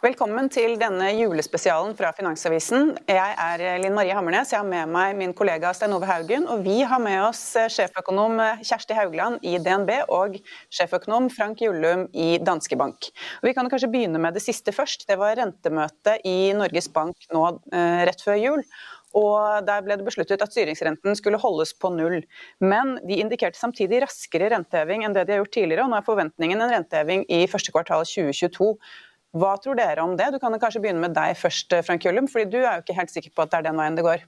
Velkommen til denne julespesialen fra Finansavisen. Jeg er Linn Marie Hammernes. Jeg har med meg min kollega Stein Ove Haugen. Og vi har med oss sjeføkonom Kjersti Haugland i DNB og sjeføkonom Frank Jullum i Danske Bank. Og vi kan kanskje begynne med det siste først. Det var rentemøte i Norges Bank nå eh, rett før jul. Og Der ble det besluttet at styringsrenten skulle holdes på null. Men de indikerte samtidig raskere renteheving enn det de har gjort tidligere. og Nå er forventningen en renteheving i første kvartal 2022. Hva tror dere om det? Du kan kanskje begynne med deg først, Frank Jøllum, fordi du er jo ikke helt sikker på at det er den veien det går.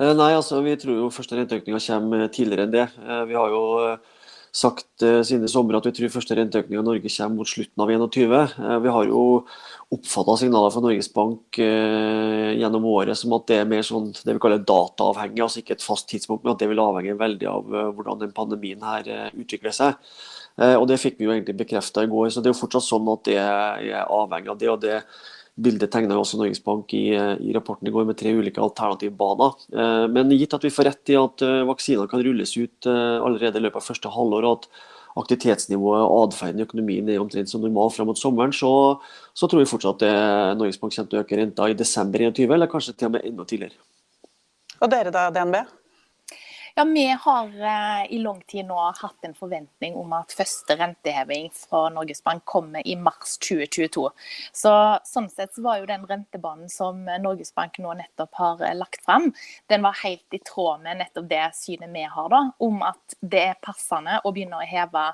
Eh, nei, altså vi tror jo første renteøkninga kommer tidligere enn det. Eh, vi har jo eh, sagt siden i sommer at vi tror første renteøkning i Norge kommer mot slutten av 2021. Vi har jo oppfatta signaler fra Norges Bank gjennom året som at det er mer sånn det vi kaller dataavhengig, altså ikke et fast tidspunkt, men at det vil avhenge veldig av hvordan den pandemien her utvikler seg. Eh, og Det fikk vi jo egentlig bekrefta i går. så Det er jo fortsatt sånn at det er avhengig av det. og det Bildet tegna også Norges Bank i, i, rapporten i går med tre ulike alternative baner. Eh, men gitt at vi får rett i at eh, vaksinene kan rulles ut allerede i løpet av første halvår, og at aktivitetsnivået og atferden i økonomien er omtrent som normalt fram mot sommeren, så, så, tror vi fortsatt at Norges Bank kommer til å øke renta i desember 2021, eller kanskje til og med enda tidligere. Og dere da, DNB? Ja, Vi har eh, i lang tid nå hatt en forventning om at første renteheving fra Norges Bank kommer i mars 2022. Så, sånn sett så var jo den rentebanen som Norges Bank nå nettopp har eh, lagt fram, den var helt i tråd med nettopp det synet vi har, da, om at det er passende å begynne å heve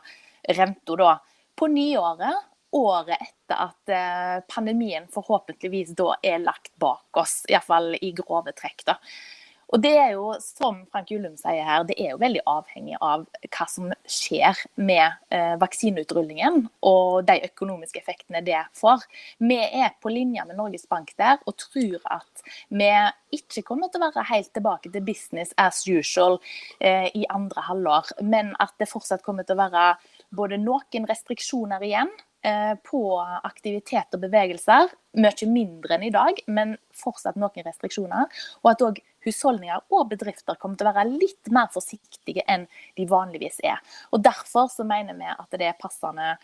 renta da på nyåret året etter at eh, pandemien forhåpentligvis da er lagt bak oss, iallfall i grove trekk. da. Og det er jo, som Frank Julum sier her, det er jo veldig avhengig av hva som skjer med eh, vaksineutrulingen og de økonomiske effektene det får. Vi er på linje med Norges Bank der og tror at vi ikke kommer til å være helt tilbake til business as usual eh, i andre halvår, men at det fortsatt kommer til å være både noen restriksjoner igjen på aktivitet og bevegelser. Mye mindre enn i dag, men fortsatt noen restriksjoner. Og at òg husholdninger og bedrifter kommer til å være litt mer forsiktige enn de vanligvis er. Og Derfor så mener vi at det er passende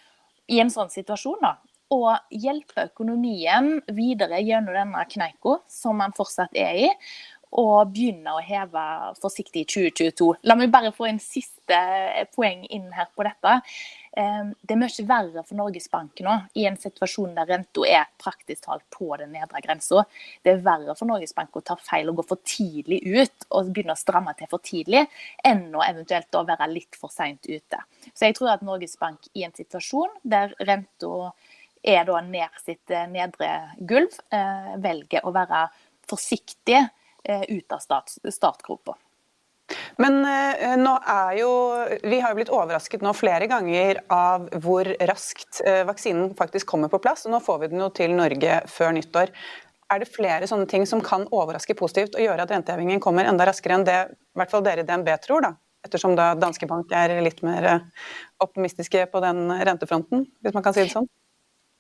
i en sånn situasjon da, å hjelpe økonomien videre gjennom denne kneika som man fortsatt er i og begynne å heve forsiktig i 2022. La meg bare få en siste poeng inn her på dette. Ehm, det er mye verre for Norges Bank nå, i en situasjon der renta er praktisk talt på den nedre grensa. Det er verre for Norges Bank å ta feil og gå for tidlig ut og begynne å stramme til for tidlig, enn å eventuelt da være litt for seint ute. Så jeg tror at Norges Bank i en situasjon der renta er da nær sitt eh, nedre gulv, eh, velger å være forsiktig eh, ut av stat, startgropa. Men uh, nå er jo Vi har jo blitt overrasket nå flere ganger av hvor raskt uh, vaksinen faktisk kommer på plass. og Nå får vi den jo til Norge før nyttår. Er det flere sånne ting som kan overraske positivt og gjøre at rentehevingen kommer enda raskere enn det i hvert fall dere i DNB tror, da? Ettersom da Danske Bank er litt mer eh, optimistiske på den rentefronten, hvis man kan si det sånn?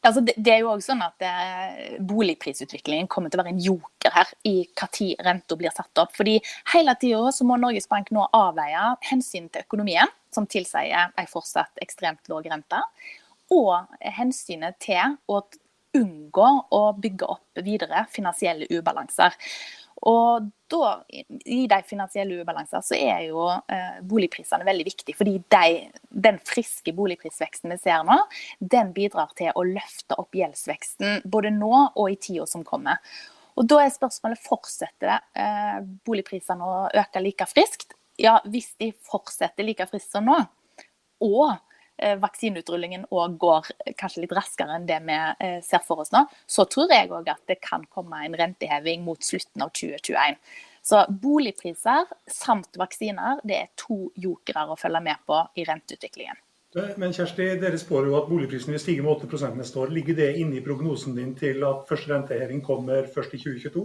Altså, det, det, er jo også sånn at eh, Boligprisutviklingen kommer til å være en joker her i når renta blir satt opp. Fordi Hele tida må Norges Bank nå avveie hensyn til økonomien, som tilsier en fortsatt ekstremt lav rente, og hensynet til å unngå å bygge opp videre finansielle ubalanser. Og da, i de finansielle ubalanser, så er jo eh, boligprisene veldig viktige. Fordi de, den friske boligprisveksten vi ser nå, den bidrar til å løfte opp gjeldsveksten både nå og i tida som kommer. Og da er spørsmålet fortsetter eh, boligprisene å øke like friskt. Ja, hvis de fortsetter like friskt som nå, og vaksineutrulingen òg går kanskje litt raskere enn det vi eh, ser for oss nå, så tror jeg òg at det kan komme en renteheving mot slutten av 2021. Så boligpriser samt vaksiner det er to jokere å følge med på i renteutviklingen. Men Kjersti, dere spår jo at boligprisen vil stige med 8 neste år. Ligger det inne i prognosen din til at første renteheving kommer først i 2022?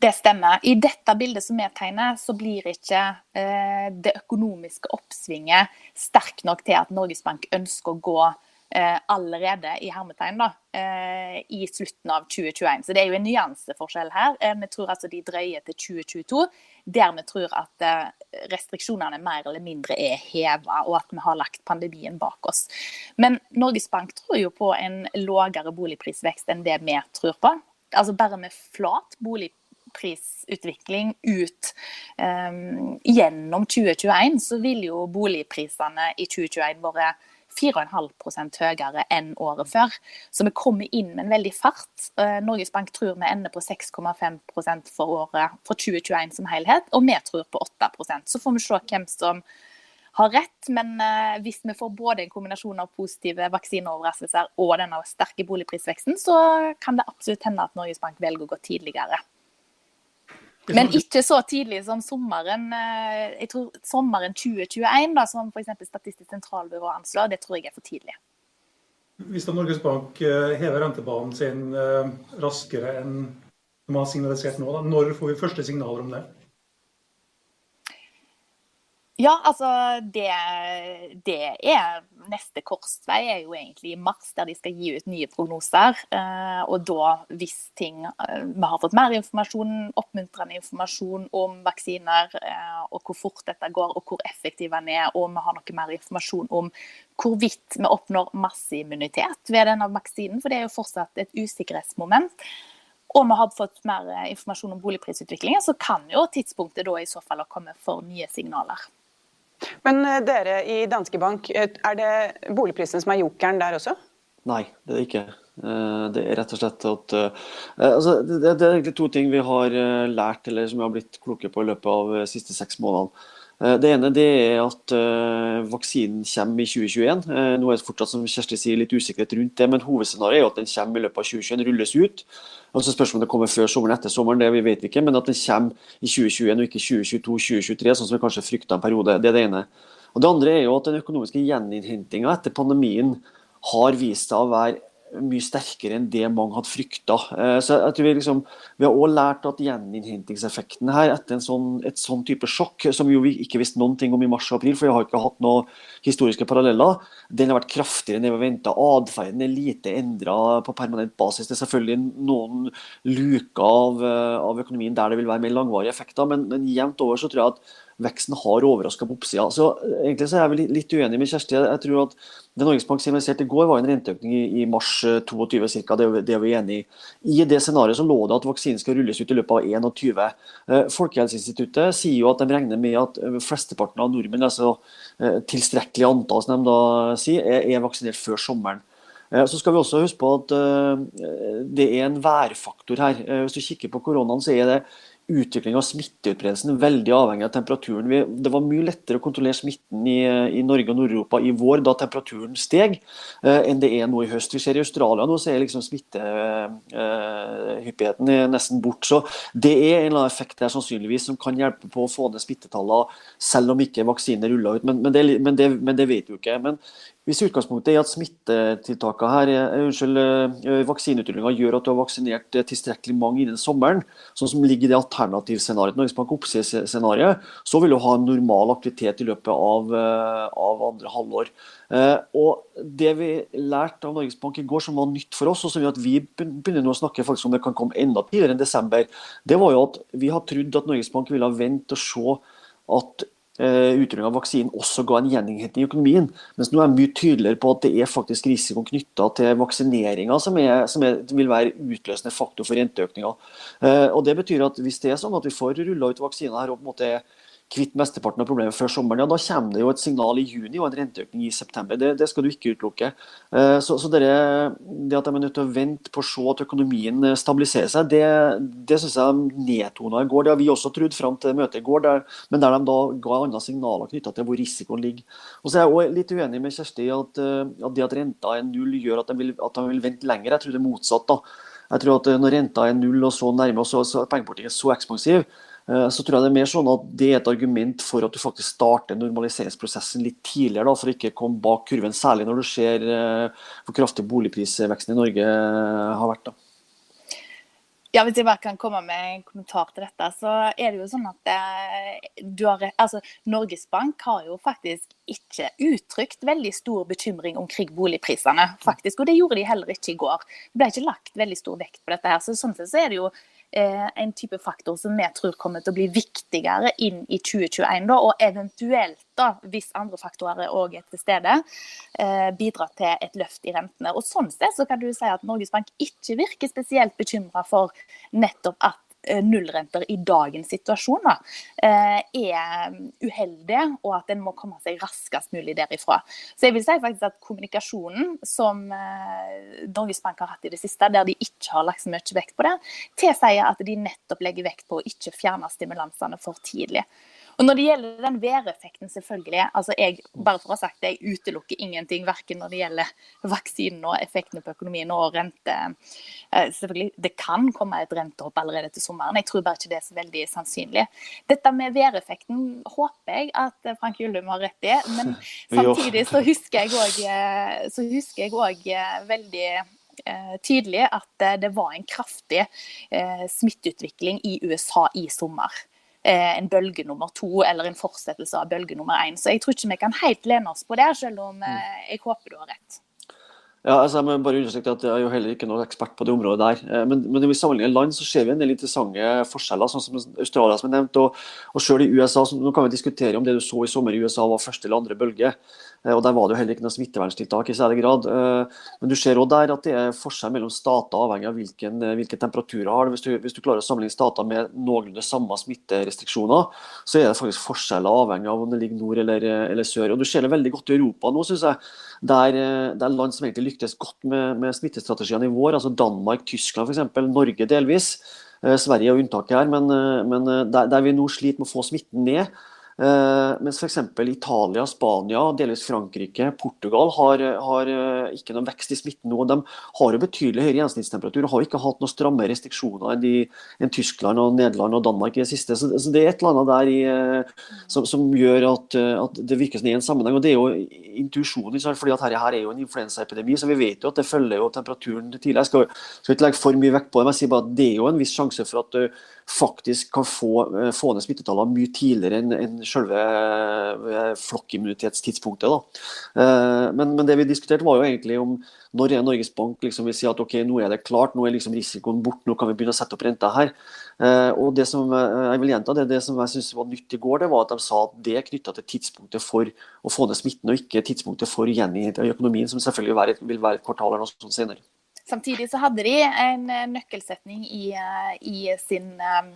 Det stemmer. I dette bildet som vi tegner, så blir ikke eh, det økonomiske oppsvinget sterkt nok til at Norges Bank ønsker å gå eh, allerede i hermetegn da, eh, i slutten av 2021. Så det er jo en nyanseforskjell her. Eh, vi tror altså de drøyer til 2022, der vi tror at eh, restriksjonene mer eller mindre er heva, og at vi har lagt pandemien bak oss. Men Norges Bank tror jo på en lavere boligprisvekst enn det vi tror på. Altså bare med flat boligprisvekst prisutvikling ut um, gjennom 2021, så vil jo boligprisene i 2021 være 4,5% høyere enn året før. Så vi kommer inn med en veldig fart. Uh, Norges Bank tror vi ender på 6,5% for året for 2021 som helhet, og vi tror på 8% Så får vi se hvem som har rett, men uh, hvis vi får både en kombinasjon av positive vaksineoverraskelser og denne sterke boligprisveksten, så kan det absolutt hende at Norges Bank velger å gå tidligere. Men ikke så tidlig som sommeren eh, jeg tror sommeren 2021, da, som f.eks. Statistisk sentralbyrå anslår. Det tror jeg er for tidlig. Hvis da Norges Bank eh, hever rentebanen sin eh, raskere enn de har signalisert nå, da, når får vi første signaler om det? Ja, altså det, det, er Neste korsvei er jo egentlig i mars, der de skal gi ut nye prognoser. Eh, og da, hvis ting eh, Vi har fått mer informasjon, oppmuntrende informasjon om vaksiner, eh, og hvor fort dette går, og hvor effektiv den er, og vi har noe mer informasjon om hvorvidt vi oppnår masseimmunitet ved denne vaksinen, for det er jo fortsatt et usikkerhetsmoment og vi har fått mer informasjon om boligprisutviklingen, så kan jo tidspunktet da i så fall komme for nye signaler. Men eh, dere i Danske Bank, eh, er det boligprisen som er jokeren der også? Nei, det er det ikke. Eh, det er rett og slett at altså, det, er egentlig to ting vi har lært, eller som vi har blitt kloke på i løpet av de siste seks månedene. Eh, det ene det er at uh, vaksinen kommer i 2021. Uh, eh, nå er det fortsatt som Kjersti sier, litt usikkerhet rundt det, men hovedscenarioet er at den kommer i løpet av 2021, rulles ut. Altså Spørsmålet om det kommer før sommeren etter sommeren, det vi vet ikke, men at den kommer i 2021 og ikke 2022-2023, sånn som vi kanskje frykta en periode. Det er det ene. Og Det andre er jo at den økonomiske gjeninnhentinga etter pandemien har vist seg å være mye sterkere enn det mange hadde frykta. Eh, så jeg tror Vi liksom, vi har også lært at gjeninnhentingseffekten her etter sånn, et sånn type sjokk, som jo vi ikke visste noen ting om i mars og april, for vi har ikke hatt noen historiske paralleller, den har vært kraftigere enn det vi venta. Atferden er lite endra på permanent basis. Det er selvfølgelig noen luker av, eh, av, økonomien der det vil være mer langvarige effekter, men, men jevnt over så tror jeg at veksten har overraska på oppsida. Så eh, egentlig så er jeg litt uenig med Kjersti. Jeg tror at Det Norges Bank signaliserte i går, var en renteøkning i, mars 22 eh, ca. Det er vi enig i. I det scenarioet så lå det at vaksinen skal rulles ut i løpet av 21. Eh, Folkehelseinstituttet sier jo at de regner med at flesteparten av nordmenn, altså tilstrekkelig antall som de da sier, er, er vaksinert før sommeren. Så skal vi også huske på at det er en værfaktor her. Hvis du kikker på koronaen, så er det utvikling av smitteutbredelsen veldig avhengig av temperaturen. Vi, det var mye lettere å kontrollere smitten i, i Norge og Nord-Europa i vår da temperaturen steg, eh, enn det er nå i høst. Vi ser i Australia nå så er liksom smittehyppigheten eh, nesten bort. Så det er en eller annen effekt der sannsynligvis som kan hjelpe på å få ned smittetallene, selv om ikke vaksiner ruller ut. Men, men, det, men, det, men det vet vi jo ikke. Men hvis utgangspunktet er at smittetiltakene her, unnskyld, eh, gjør at du har vaksinert eh, tilstrekkelig mange innen sommeren, sånn som ligger i det alternativscenarioet, Norges Bank oppsiktsscenarioet, så vil du ha en normal aktivitet i løpet av, eh, av andre halvår. Og Det vi lærte av Norges Bank i går, som var nytt for oss, og som gjør at vi begynner nå å snakke faktisk om det kan komme enda tidligere enn desember, det var jo at vi har trodd at Norges Bank ville vente og se at utrulling av vaksinen også ga en gjeninnhenting i økonomien. Mens nå er jeg mye tydeligere på at det er faktisk risiko knytta til vaksineringa som, er, som er, vil være utløsende faktor for renteøkninga. Uh, og det betyr at hvis det er sånn at vi får rulla ut vaksiner her og på en måte kvitt mesteparten av problemet før sommeren, ja, da kommer det jo et signal i juni og en renteøkning i september. Det, det skal du ikke utelukke. Eh, så, så det, det, at de er nødt til å vente på å se at økonomien eh, stabiliserer seg, det, det syns jeg nedtona i går. Det har vi også trodd fram til møtet i går, der, men der de da ga andre signaler knytta til hvor risikoen ligger. Og så er jeg også litt uenig med Kjersti at, eh, at, det at renta er null gjør at de, vil, at de vil vente lenger. Jeg tror det er motsatt. da. Jeg tror at Når renta er null og så nærme, og så, så er pengepolitikken så ekspansiv, så tror jeg det er mer sånn at det er et argument for at du faktisk starter normaliseringsprosessen litt tidligere, da, for å ikke komme bak kurven. Særlig når du ser eh, hvor kraftig boligprisveksten i Norge eh, har vært. da. Ja, Hvis jeg bare kan komme med en kommentar til dette, så er det jo sånn at det, har, altså, Norges Bank har jo faktisk ikke uttrykt veldig stor bekymring omkring boligprisene. faktisk, Og det gjorde de heller ikke i går. Det ble ikke lagt veldig stor vekt på dette. her, så Sånn sett så er det jo Eh, en type faktor som vi tror kommer til å bli viktigere inn i 2021. Da, og eventuelt, da, hvis andre faktorer òg er til stede, eh, bidra til et løft i rentene. Og Sånn sett så kan du si at Norges Bank ikke virker spesielt bekymra for nettopp at Eh, nullrenter i dagens situasjon da, eh, er uheldige, og at en må komme seg raskest mulig derifra. Så jeg vil si faktisk at kommunikasjonen som eh, Norges Bank har hatt i det siste, der de ikke har lagt så mye vekt på det, tilsier at de nettopp legger vekt på å ikke fjerne stimulansene for tidlig. Og Når det gjelder den væreffekten, selvfølgelig. altså jeg, bare for å ha sagt det, jeg utelukker ingenting verken når det gjelder vaksinen og effektene på økonomien og rente. Eh, selvfølgelig, Det kan komme et rentehopp allerede til sommeren. Jeg tror bare ikke det er så veldig sannsynlig. Dette med væreffekten håper jeg at Frank Jullum har rett i, men samtidig så husker jeg òg eh, veldig eh, tydelig at det var en kraftig smitteutvikling i USA i sommer. Eh, en bølge nummer to eller en fortsettelse av bølge nummer én. Så jeg tror ikke vi kan helt lene oss på det, selv om eh, jeg håper du har rett. Ja, altså jeg må bare understreke at Jeg er jo heller ikke noen ekspert på det området der. Eh, men, men når vi sammenligner land, så ser vi en del interessante forskjeller. sånn som Australia som er nevnt, og, og selv i USA. Så nå kan vi diskutere om det du så i sommer i USA var første eller andre bølge. Eh, og Der var det jo heller ikke noe smitteverntiltak i særlig grad. Eh, men du ser også der at det er forskjell mellom stater avhengig av hvilken, eh, hvilke temperaturer har. Hvis du, hvis du klarer å sammenligne stater med noenlunde samme smitterestriksjoner, så er det faktisk forskjeller avhengig av om det ligger nord eller, eller sør. Og Du ser det veldig godt i Europa nå, syns jeg. Der, der land som egentlig lyktes godt med, med smittestrategiene i vår, altså Danmark, Tyskland f.eks., Norge delvis. Sverige er unntaket her, men, men der, der, vi nå sliter med å få smitten ned, mens f.eks. Italia, Spania, delvis Frankrike, Portugal har, har uh, ikke noen vekst i smitten nå. De har jo betydelig høyere gjennomsnittstemperatur og har ikke hatt noen stramme restriksjoner enn, de, enn Tyskland, og Nederland og Danmark i det siste. Så, så det er et eller annet der i, uh, som, som, gjør at, at, det virker som det er en sammenheng. og Det er jo intuisjonen, fordi at her, er jo en influensaepidemi, så vi vet jo at det følger jo temperaturen tidligere. Jeg skal, skal ikke legge for mye vekt på det, men jeg sier bare at det er jo en viss sjanse for at faktisk kan få, eh, få ned smittetallene mye tidligere enn enn selve eh, flokkimmunitetstidspunktet. Eh, men, men, det vi diskuterte var jo egentlig om når er Norges Bank liksom vil si at ok, nå er det klart, nå er liksom risikoen bort, nå kan vi begynne å sette opp renta her. Og det som jeg vil gjenta, det, det som jeg synes var nytt i går, det var at de sa at det er knytta til tidspunktet for å få ned smitten, og ikke tidspunktet for gjeninnhenting av økonomien, som selvfølgelig vil være et kvartal eller noe sånt senere. Samtidig så hadde de en eh, nøkkelsetning i, eh, i sin um,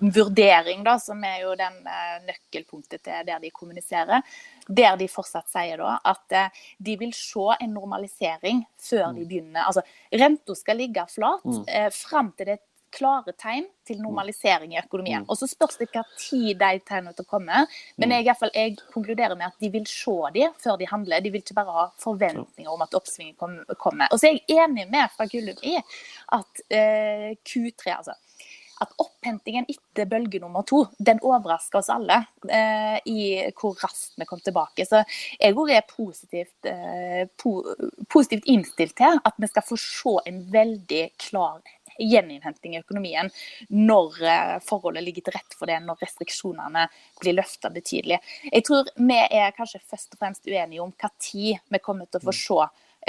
vurdering, da, som er jo den uh, nøkkelpunktet til der de kommuniserer. Der de fortsatt sier da at uh, de vil se en normalisering før de mm. begynner. Altså, Renta skal ligge flat mm. uh, fram til det klare tegn til normalisering i økonomien. Mm. Og Så spørs det hva tid de tegnene til å komme. Men mm. jeg, i hvert fall, jeg konkluderer med at de vil se dem før de handler. De vil ikke bare ha forventninger om at oppsvinget kommer. Og så er jeg enig med fra Gullum i at eh, Q3 altså, at opphentingen etter bølge nummer to den overrasker oss alle eh, i hvor raskt vi kom tilbake. Så jeg òg er positivt, eh, po positivt innstilt til at vi skal få se en veldig klar gjeninnhenting i økonomien når eh, forholdet ligger til rette for det, når restriksjonene blir løfta betydelig. Jeg tror vi er kanskje først og fremst uenige om hva tid vi kommer til å få se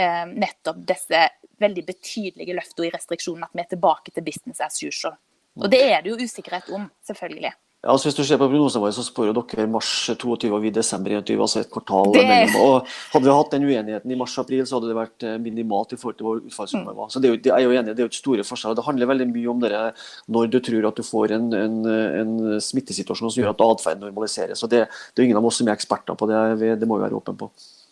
eh, nettopp disse veldig betydelige løftene i restriksjonene, at vi er tilbake til business as usual. Og det er det jo usikkerhet om, selvfølgelig. Altså Hvis du ser på prognosene våre, så spår dere mars 22 og vi desember 21, altså et kvartal det... mellom. Og Hadde vi hatt den uenigheten i mars-april, så hadde det vært eh, minimalt i forhold til utfallssummene mm. var. Så det er, jo, det er jo enig, det er jo et store forskjeller. Det handler veldig mye om dere når du tror at du får en, en, en smittesituasjon som gjør at atferden normaliseres. Og det, det, er ingen av oss som er eksperter på det, det må vi være åpne på.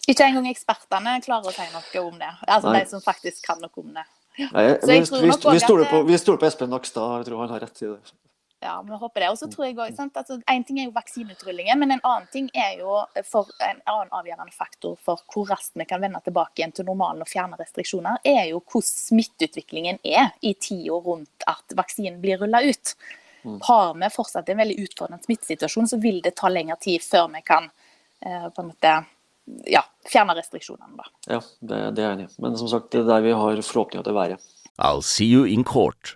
Ikke engang ekspertene klarer å si noe om det. Altså Nei. de som faktisk kan noe om det. Ja. Nei, vi, vi, vi, stoler på, på Espen Nakstad, jeg tror han har rett i det. Ja, vi håper det. Og så tror jeg også, altså, En ting er jo vaksineutrulingen, men en annen ting er jo for en annen avgjørende faktor for hvor raskt vi kan vende tilbake igjen til normalen og fjerne restriksjoner, er jo hvordan smitteutviklingen er i tida rundt at vaksinen blir rulla ut. Mm. Har vi fortsatt en veldig utfordrende smittesituasjon, så vil det ta lengre tid før vi kan eh, på en måte ja, fjerne restriksjonene. da. Ja, det, det er jeg enig i. Men som sagt, det er der vi har forhåpninger til å være. I'll see you in court.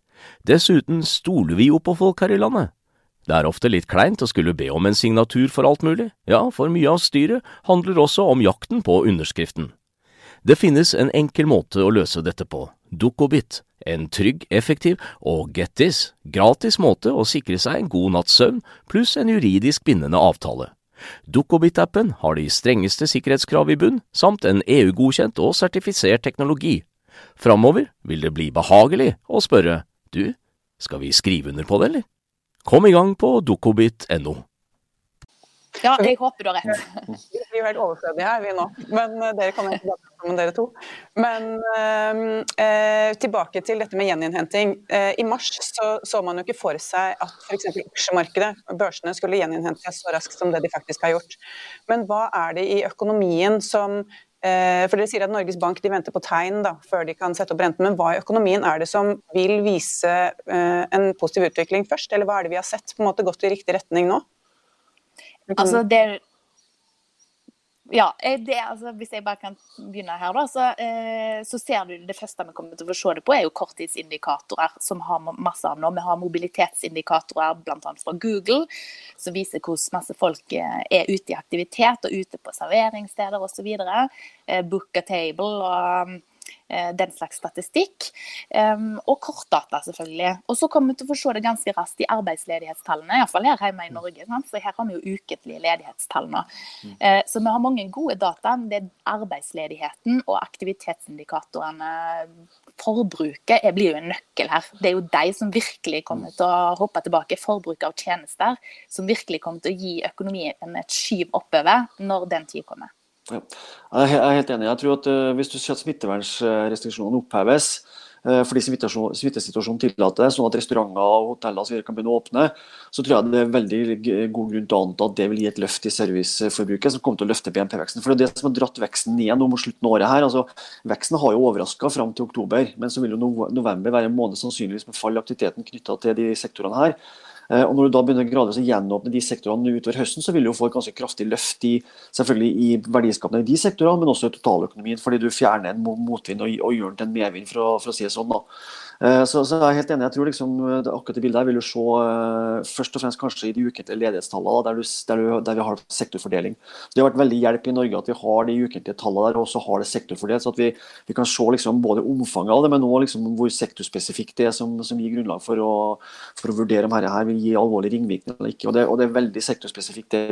Dessuten stoler vi jo på folk her i landet. Det er ofte litt kleint å skulle be om en signatur for alt mulig, ja, for mye av styret handler også om jakten på underskriften. Det finnes en enkel måte å løse dette på, Dukkobit, en trygg, effektiv og get this, gratis måte å sikre seg en god natts søvn pluss en juridisk bindende avtale. Dukkobit-appen har de strengeste sikkerhetskrav i bunn, samt en EU-godkjent og sertifisert teknologi. Framover vil det bli behagelig å spørre du, skal vi skrive under på det, eller? Kom i gang på dokobit.no. Ja, jeg håper du har rett. Vi er jo helt overflødige her, vi nå. Men uh, dere kan ikke om dere to. Men uh, uh, tilbake til dette med gjeninnhenting. I mars så, så, man jo ikke for seg at f.eks. aksjemarkedet, børsene, skulle gjeninnhente så raskt som det de faktisk har gjort. Men hva er det i økonomien som Eh, for Dere sier at Norges Bank de venter på tegn da, før de kan sette opp renten. Men hva i økonomien er det som vil vise eh, en positiv utvikling først? Eller hva er det vi har sett på en måte gått i riktig retning nå? Altså det, ja, eh, det, altså, Hvis jeg bare kan begynne her, da, så, eh, så, ser du det første vi kommer til å se det på, er jo korttidsindikatorer, som har masse av nå. Vi har mobilitetsindikatorer bl.a. fra Google, som viser hvordan masse folk eh, er ute i aktivitet og ute på serveringssteder osv. Eh, book a table og den slags statistikk. Og kortdata, selvfølgelig. Og så kommer vi til å få se det ganske raskt i arbeidsledighetstallene, iallfall her hjemme i Norge. For her har vi jo ukentlige ledighetstall nå. Mm. Eh, så vi har mange gode data. Det er arbeidsledigheten og aktivitetsindikatorene. Forbruket blir jo en nøkkel her. Det er jo de som virkelig kommer til å hoppe tilbake. Forbruk av tjenester som virkelig kommer til å gi økonomien et skyv oppover når den tid kommer. Ja. Jeg er helt enig. Jeg tror at uh, Hvis du ser at smittevernrestriksjonene oppheves uh, fordi smittesituasjonen tillater det, sånn at restauranter og hoteller kan begynne å åpne, så tror jeg det er veldig god grunn til å anta at det vil gi et løft i serviceforbruket som kommer til å løfte BNP-veksten. For Det er det som har dratt veksten ned nå mot slutten av året. her. Altså, Veksten har jo overraska fram til oktober, men så vil jo november være en måned sannsynligvis med fall i aktiviteten knytta til de sektorene her. Eh, og Når du da begynner gradvis å gjenåpne de sektorene utover høsten, så vil du jo få et ganske kraftig løft i, selvfølgelig i verdiskapene i de sektorene, men også i totaløkonomien, fordi du fjerner en motvind og, og gjør den til en medvind, for å, for å si det sånn. da. Eh, så, så, jeg er helt enig. Jeg tror liksom, akkurat det bildet her vil du se uh, først og fremst kanskje i de ukentlige ledighetstallene, der, du, der, du, der, vi har sektorfordeling. Det har vært veldig hjelp i Norge at vi har de ukentlige tallene der, og så har det sektorfordelt. så at vi, vi kan se liksom både omfanget av det, men òg liksom hvor sektorspesifikt det er som, som gir grunnlag for å, for å vurdere om dette her vil gi alvorlig ringvirkninger eller ikke. Og det, og det, er veldig sektorspesifikt. det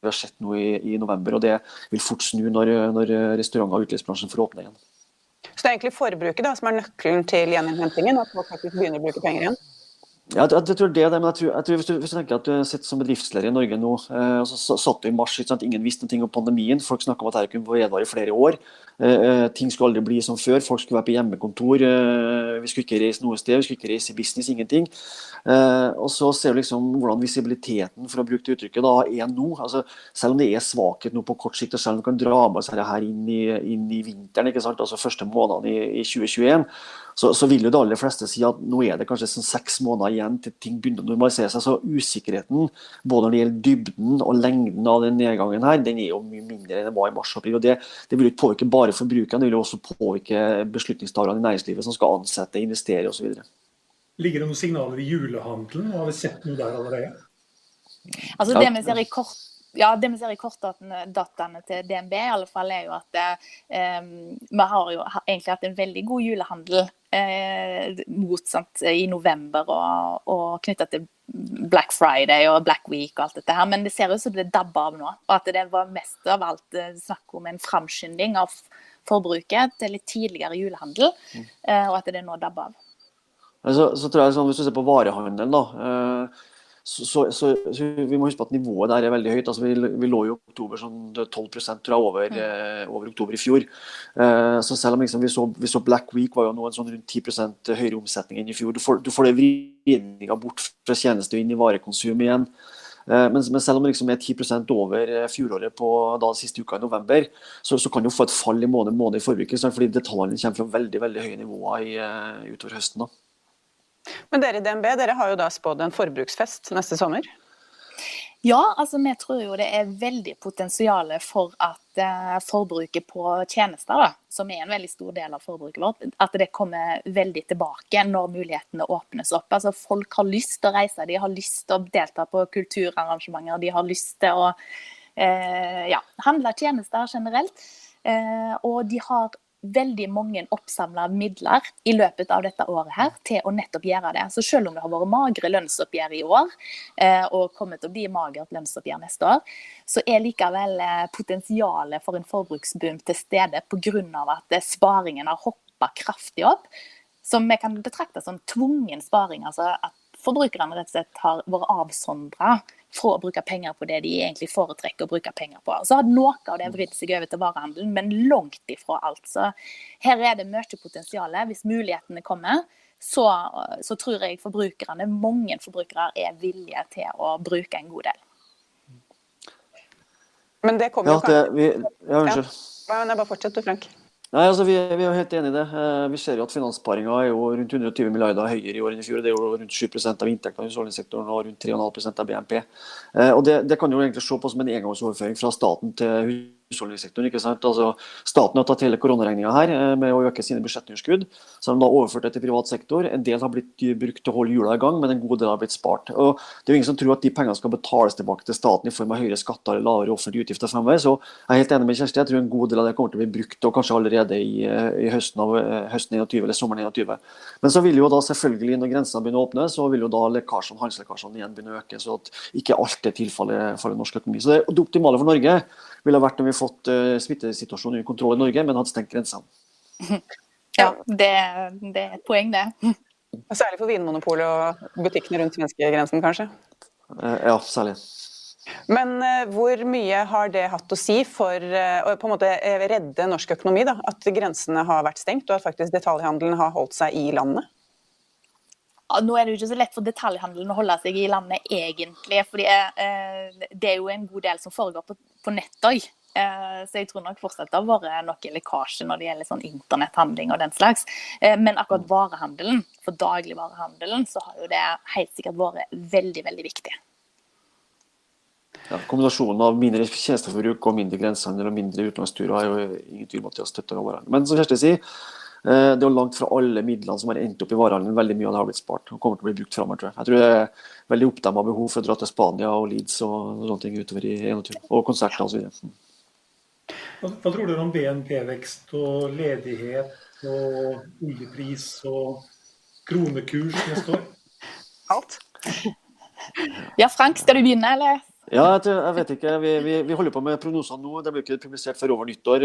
vi har sett nå i, i november, og det vil fort snu når, når restauranter og utelivsbransjen får åpne igjen. Så det er egentlig forbruket da, som er nøkkelen til gjeninnhentingen? At folk faktisk begynner å bruke penger igjen? Ja, jeg, jeg, tror det er det, men jeg tror, jeg tror hvis, du, hvis, du, tenker at du sitter som bedriftsleder i Norge nå, eh, og så satt du i mars, ikke sant? ingen visste noe om pandemien, folk snakka om at dette kunne vedvare i flere år. Eh, eh, ting skulle aldri bli som før, folk skulle være på hjemmekontor, eh, Vi skulle ikke reise noe sted, vi skulle ikke reise i business, ingenting. Eh, og så ser du liksom hvordan visibiliteten for å bruke det uttrykket da, er nå. Altså, selv om det er svakhet nå på kort sikt, og selv om du kan dra med oss dette inn i, inn i vinteren, ikke sant? altså første månedene i, i 2021, så, så, vil jo de aller fleste si at nå er det kanskje sånn seks måneder igjen til ting begynner å normalisere seg. Så usikkerheten både når det gjelder dybden og lengden av den nedgangen her, den er jo mye mindre enn det var i mars-april. og det, det, vil ikke påvirke bare forbrukerne, det vil jo også påvirke beslutningstakerne i næringslivet som skal ansette, investere osv. Ligger det noen signaler i julehandelen? Har vi sett noe der allerede? Altså Det vi ser i kort ja, det vi ser i kortdataene til DNB, i alle fall er jo at eh, vi har jo egentlig hatt en veldig god julehandel eh, motsatt i november og, og knytta til Black Friday og Black Week og alt dette her. Men det ser ut som det dabber av nå. Og at det var mest av alt eh, snakk om en framskynding av forbruket til litt tidligere julehandel, mm. eh, og at det nå dabber av. Så, så tror jeg sånn, Hvis du ser på varehandelen, da. Eh, så, så, så, vi må huske på at nivået der er veldig høyt. Altså, vi, vi lå i oktober sånn 12 tror jeg, over, mm. eh, over oktober i fjor. Eh, så selv om liksom, vi, så, vi, så, Black Week var jo nå en sånn rundt 10% høyere omsetning enn i fjor. Du får, du får det vridninga bort fra tjeneste og inn i varekonsum igjen. Eh, men, men, selv om det liksom er 10 over eh, fjoråret på da, siste uka i november, så, så kan du få et fall i måned, måned i forbruket. Fordi detaljene kommer fra veldig veldig høye nivåer i, uh, utover høsten. da. Men dere i DNB dere har jo da spådd en forbruksfest neste sommer? Ja, altså vi tror jo det er veldig potensial for at eh, forbruket på tjenester, da, som er en veldig stor del av forbruket vårt, at det kommer veldig tilbake når mulighetene åpnes opp. Altså Folk har lyst til å reise, de har lyst til å delta på kulturarrangementer, de har lyst til å eh, ja, handle tjenester generelt. Eh, og de har veldig mange oppsamla midler i løpet av dette året her til å nettopp gjøre det. Så selv om det har vært magre lønnsoppgjør i år, eh, og kommer til å bli magert lønnsoppgjør neste år, så er likevel eh, potensialet for en forbruksboom til stede pga. at eh, sparingen har hoppa kraftig opp. Som vi kan betrakte som tvungen sparing. altså at forbrukerne rett og slett har vært avsondra fra å bruke penger på det de egentlig foretrekker å bruke penger på. Så har noe av det vridd seg over til varehandelen, men langt ifra alt. Så her er det mye potensial. Hvis mulighetene kommer, så, så, tror jeg forbrukerne, mange forbrukere er villige til å bruke en god del. Men det kommer jo kanskje vi, ja, Unnskyld. Ja, bare fortsett du, Frank. Nei, altså vi, vi, er jo helt enig i det. Eh, vi ser jo at Finansparinga er jo rundt 120 milliarder høyere i år enn i fjor. Det er jo rundt 7 av inntektene i husholdningssektoren og rundt 3,5 av BNP. Eh, og det, det, kan jo egentlig se på som en engangsoverføring fra staten til husholdningssektoren. Ikke sant? Altså, staten har tatt hele koronaregninga her eh, med å øke sine budsjettunderskudd. Så har de da overført det til privat sektor. En del har blitt brukt til å holde hjula i gang, men en god del har blitt spart. Og Det er jo ingen som tror at de pengene skal betales tilbake til staten i form av høyere skatter eller lavere offentlige utgifter fremover. Så jeg er helt enig med Kjersti. Jeg tror en god del av det kommer til å bli brukt, og kanskje allerede i, eh, i høsten av eh, høsten 21 eller sommeren 21. Men så vil jo da selvfølgelig, når grensene begynner å åpne, så vil jo da lekkasjene, handelslekkasjene igjen begynne å øke. Så at ikke alt er tilfellet for norsk økonomi. Så det, det optimale for Norge ville vært om vi fått uh, smittesituasjonen under kontroll i Norge, men hadde stengt grensene. Ja, det, det, er et poeng, det. Særlig for Vinmonopolet og butikkene rundt svenskegrensen, kanskje? Uh, ja, særlig. Men uh, hvor mye har det hatt å si for å på en måte redde norsk økonomi? Da? At grensene har vært stengt, og at faktisk detaljhandelen har holdt seg i landet? Nå er det jo ikke så lett for detaljhandelen å holde seg i landet, egentlig. fordi eh, det er jo en god del som foregår på, på nett òg. Eh, så jeg tror nok fortsatt det har vært noe lekkasje når det gjelder sånn internetthandling og den slags. Eh, men akkurat varehandelen, for dagligvarehandelen, så har jo det helt sikkert vært veldig, veldig viktig. Ja, kombinasjonen av mindre tjenesteforbruk og mindre grensehandel og mindre utenlandsturer er jo ingen tvil om at de har støtta. Men som Kjersti sier, Eh, det er jo langt fra alle midlene som har endt opp i varehandelen. Veldig mye av det har blitt spart og kommer til å bli brukt framover. Tror jeg. jeg tror det er veldig oppdemma behov for å dra til Spania og Leeds og sånne ting utover i 21. Og konserter osv. Hva, hva tror dere om BNP-vekst og ledighet og oljepris og kronekurs neste år? Alt. Ja, Frank, skal du begynne, eller? Ja, jeg, jeg vet ikke. Vi, vi, vi, holder på med prognosene nå. Det blir ikke publisert før over nyttår.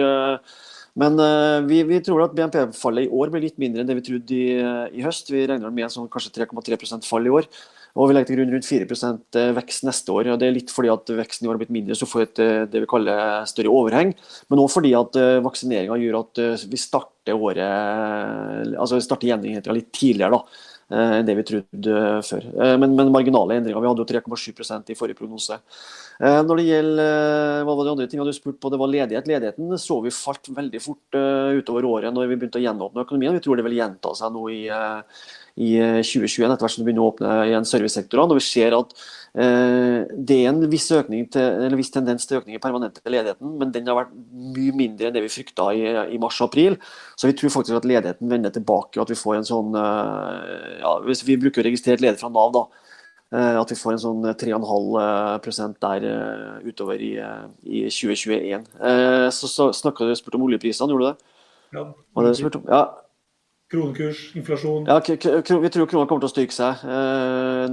Eh, men uh, vi, vi, tror at BNP-fallet i år blir litt mindre enn det vi trodde i, i høst. Vi regner med sånn kanskje 3,3% fall i år. Og vi legger til grunn rundt 4% vekst neste år. og Det er litt fordi at veksten i år har blitt mindre, så får vi det vi kaller større overheng. Men òg fordi at vaksineringa gjør at vi starter året, altså vi starter gjeninnhentinga litt tidligere. da enn det vi trodde før. Men, men marginale endringer. Vi hadde jo 3,7% i forrige prognose. Eh, når det gjelder hva var de andre tingene du spurte på, det var ledighet. Ledigheten så vi falt veldig fort uh, utover året når vi begynte å gjenåpne økonomien. Vi tror det vil gjenta seg nå i, i 2021, etter hvert som det begynner å åpne igjen servicesektorene. Og vi ser at det er en viss, til, viss, tendens til økning i permanente ledigheten, men den har vært mye mindre enn det vi frykta i, i mars og april. Så vi tror faktisk at ledigheten vender tilbake, og at vi får en sånn ja, Hvis vi bruker registrert leder fra Nav, da Eh, at vi får en sånn 3,5 der eh, utover i, eh, i 2021. Så, så snakka du spurt om oljeprisene, gjorde du det? Ja. Var det spurt om? ja. Kronekurs, inflasjon? Ja, Vi tror krona kommer til å styrke seg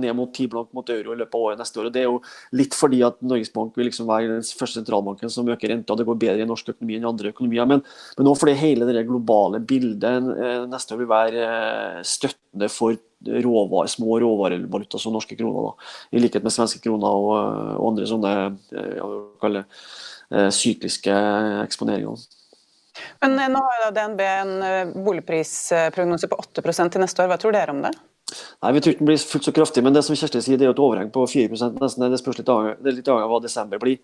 ned mot ti blank mot euro i løpet av året neste år. og Det er jo litt fordi at Norges Bank vil liksom være den første sentralbanken som øker renta. Det går bedre i norsk økonomi enn i andre økonomier. Men, men også fordi hele det globale bildet neste år vil være støttende for råvar, små råvarevaluta som norske kroner. Da. I likhet med svenske kroner og, og andre sånne eh, jeg eh, sykliske eksponeringer. Men eh, nå har DNB en boligprisprognose på 8% til neste år. Hva tror dere om det? Nei, Vi tror ikke den blir fullt så kraftig, men det som Kjersti sier, det er jo et overheng på 4 nesten. Det spørs litt av, det litt av hva desember blir.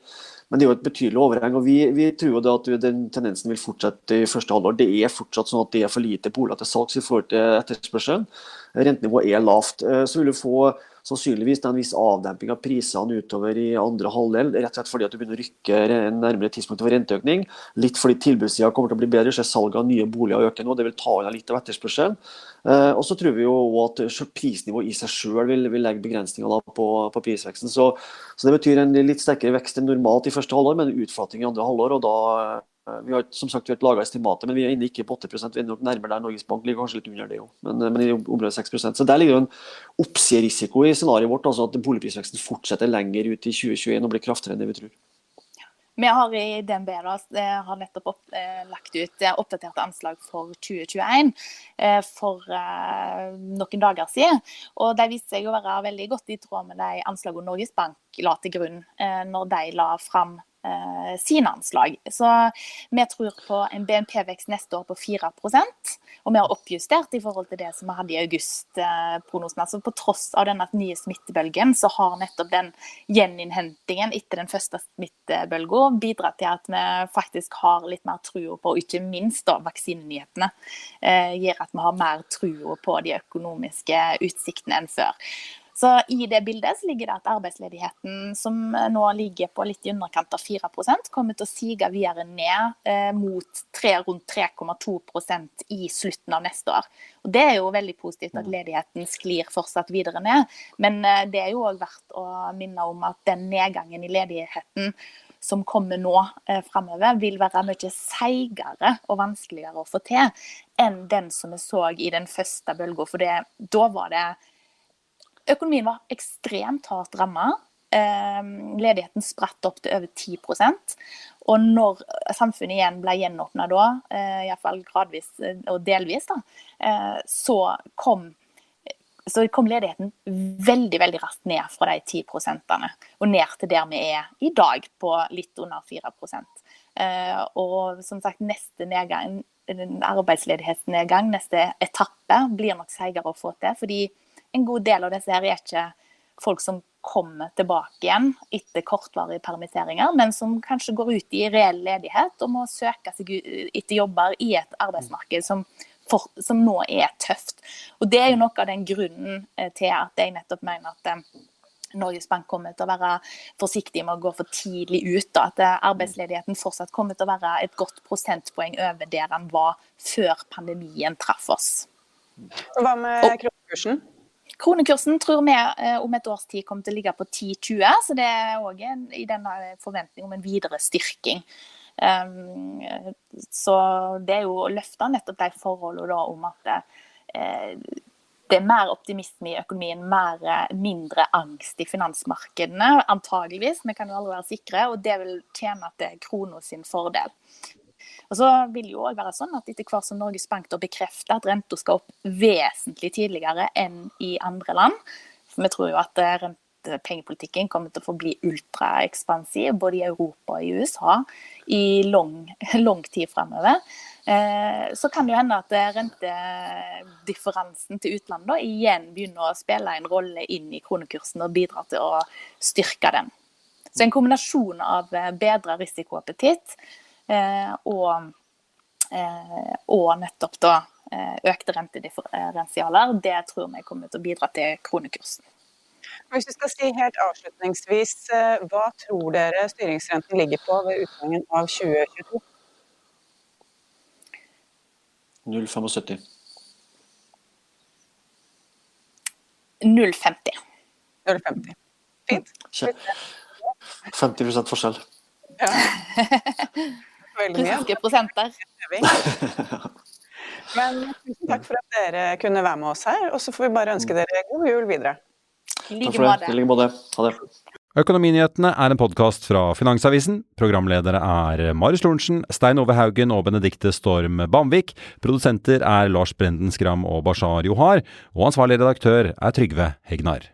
Men det er jo et betydelig overheng. og Vi, vi tror jo at den tendensen vil fortsette i første halvår. Det er fortsatt sånn at det er for lite boliger til salgs i forhold til etterspørselen rentenivået er lavt. Eh, så vil du få sannsynligvis en viss avdemping av prisene utover i andre halvdel. Rett og slett fordi at du begynner å rykke nærmere tidspunktet for renteøkning. Litt fordi tilbudssida kommer til å bli bedre, så salget av nye boliger øker nå. Det vil ta unna litt av etterspørselen. Eh, og så tror vi jo at prisnivået i seg selv vil, vil legge begrensninger på, på, prisveksten. Så, så, det betyr en litt sterkere vekst enn normalt i første halvår, men utflating i andre halvår. og da vi har som sagt laga estimater, men vi er inne ikke på 80 Vi er nok nærmere der Norges Bank ligger kanskje litt under det òg, men, eh, men, i området 6% Så Der ligger jo en oppsiderisiko i scenarioet vårt, altså at boligprisveksten fortsetter lenger ut i 2021 og blir kraftigere enn det vi tror. Vi har i DNB da, eh, har nettopp opp, eh, lagt ut oppdaterte anslag for 2021 eh, for eh, noen dager siden. Og De viste seg å være veldig godt i tråd med de anslagene Norges Bank la til grunn når de la fram eh, sine anslag. Så vi tror på en BNP-vekst neste år på 4% og vi har oppjustert i forhold til det som vi hadde i august-prognosen. Altså på tross av denne nye smittebølgen, så har nettopp den gjeninnhentingen etter den første smittebølgen bidratt til at vi faktisk har litt mer trua på, og ikke minst da vaksinenyhetene, eh, gjør at vi har mer trua på de økonomiske utsiktene enn før. Så I det bildet ligger det at arbeidsledigheten, som nå ligger på litt i underkant av 4% kommer til å sige videre ned eh, mot 3, rundt 3,2% i slutten av neste år. Og Det er jo veldig positivt at ledigheten sklir fortsatt videre ned. Men eh, det er jo òg verdt å minne om at den nedgangen i ledigheten som kommer nå eh, framover, vil være mye seigere og vanskeligere å få til enn den som vi så i den første bølga. For det, da var det Økonomien var ekstremt hardt ramma. Ehm, ledigheten spratt opp til over 10% Og når samfunnet igjen ble gjenåpna da, uh, iallfall gradvis eh, og delvis, da, eh, så kom, så kom ledigheten veldig veldig raskt ned fra de 10 prosentene og ned til der vi er i dag, på litt under 4 uh, Og som sagt, neste nedgang, arbeidsledighetsnedgang, neste etappe, blir nok seigere å få til. fordi en god del av disse her er ikke folk som kommer tilbake igjen etter kortvarige permitteringer, men som kanskje går ut i reell ledighet og må søke seg etter jobber i et arbeidsmarked som, for, som nå er tøft. Og Det er jo noe av den grunnen eh, til at jeg nettopp mener at eh, Norges Bank kommer til å være forsiktig med å gå for tidlig ut. Da, at eh, arbeidsledigheten fortsatt kommer til å være et godt prosentpoeng over der den var før pandemien traff oss. Hva med kronekursen? Kronekursen tror vi eh, om et års tid kommer til å ligge på 10,20, så det er òg i denne forventning om en videre styrking. Um, så det er jo å løfte nettopp de forholdene om at uh, det er mer optimisme i økonomien, mer, mindre angst i finansmarkedene, antageligvis. Vi kan jo aldri være sikre, og det vil tjene til krona sin fordel. Og så vil jo også være sånn at Etter hvert som Norges Bank bekrefter at renta skal opp vesentlig tidligere enn i andre land, For vi tror jo at rentepengepolitikken kommer til å forbli ultraekspansiv både i Europa og i USA i lang, lang tid fremover. Eh, så kan det jo hende at rentedifferansen til utlandet igjen begynner å spille en rolle inn i kronekursen og bidra til å styrke den. Så en kombinasjon av bedra risikoappetitt og, og nettopp da Eh, økte rentedifferensialer, det tror vi kommer til å bidra til kronekursen. Hvis du skal si helt avslutningsvis, eh, hva tror dere styringsrenten ligger på ved utgangen av 2022? 0,75. 0,50. 0,50. Fint. 50 forskjell. Ja. Veldig mye. Russiske prosenter. Men tusen takk for at dere kunne være med oss her, og så får vi bare ønske dere god jul videre. Takk for det. I like måte. Ha det. Økonominyhetene er en podkast fra Finansavisen. Programledere er Marius Lorentzen, Stein Ove Haugen og Benedikte Storm Bamvik. Produsenter er Lars Brenden Skram og Bashar Johar. Og ansvarlig redaktør er Trygve Hegnar.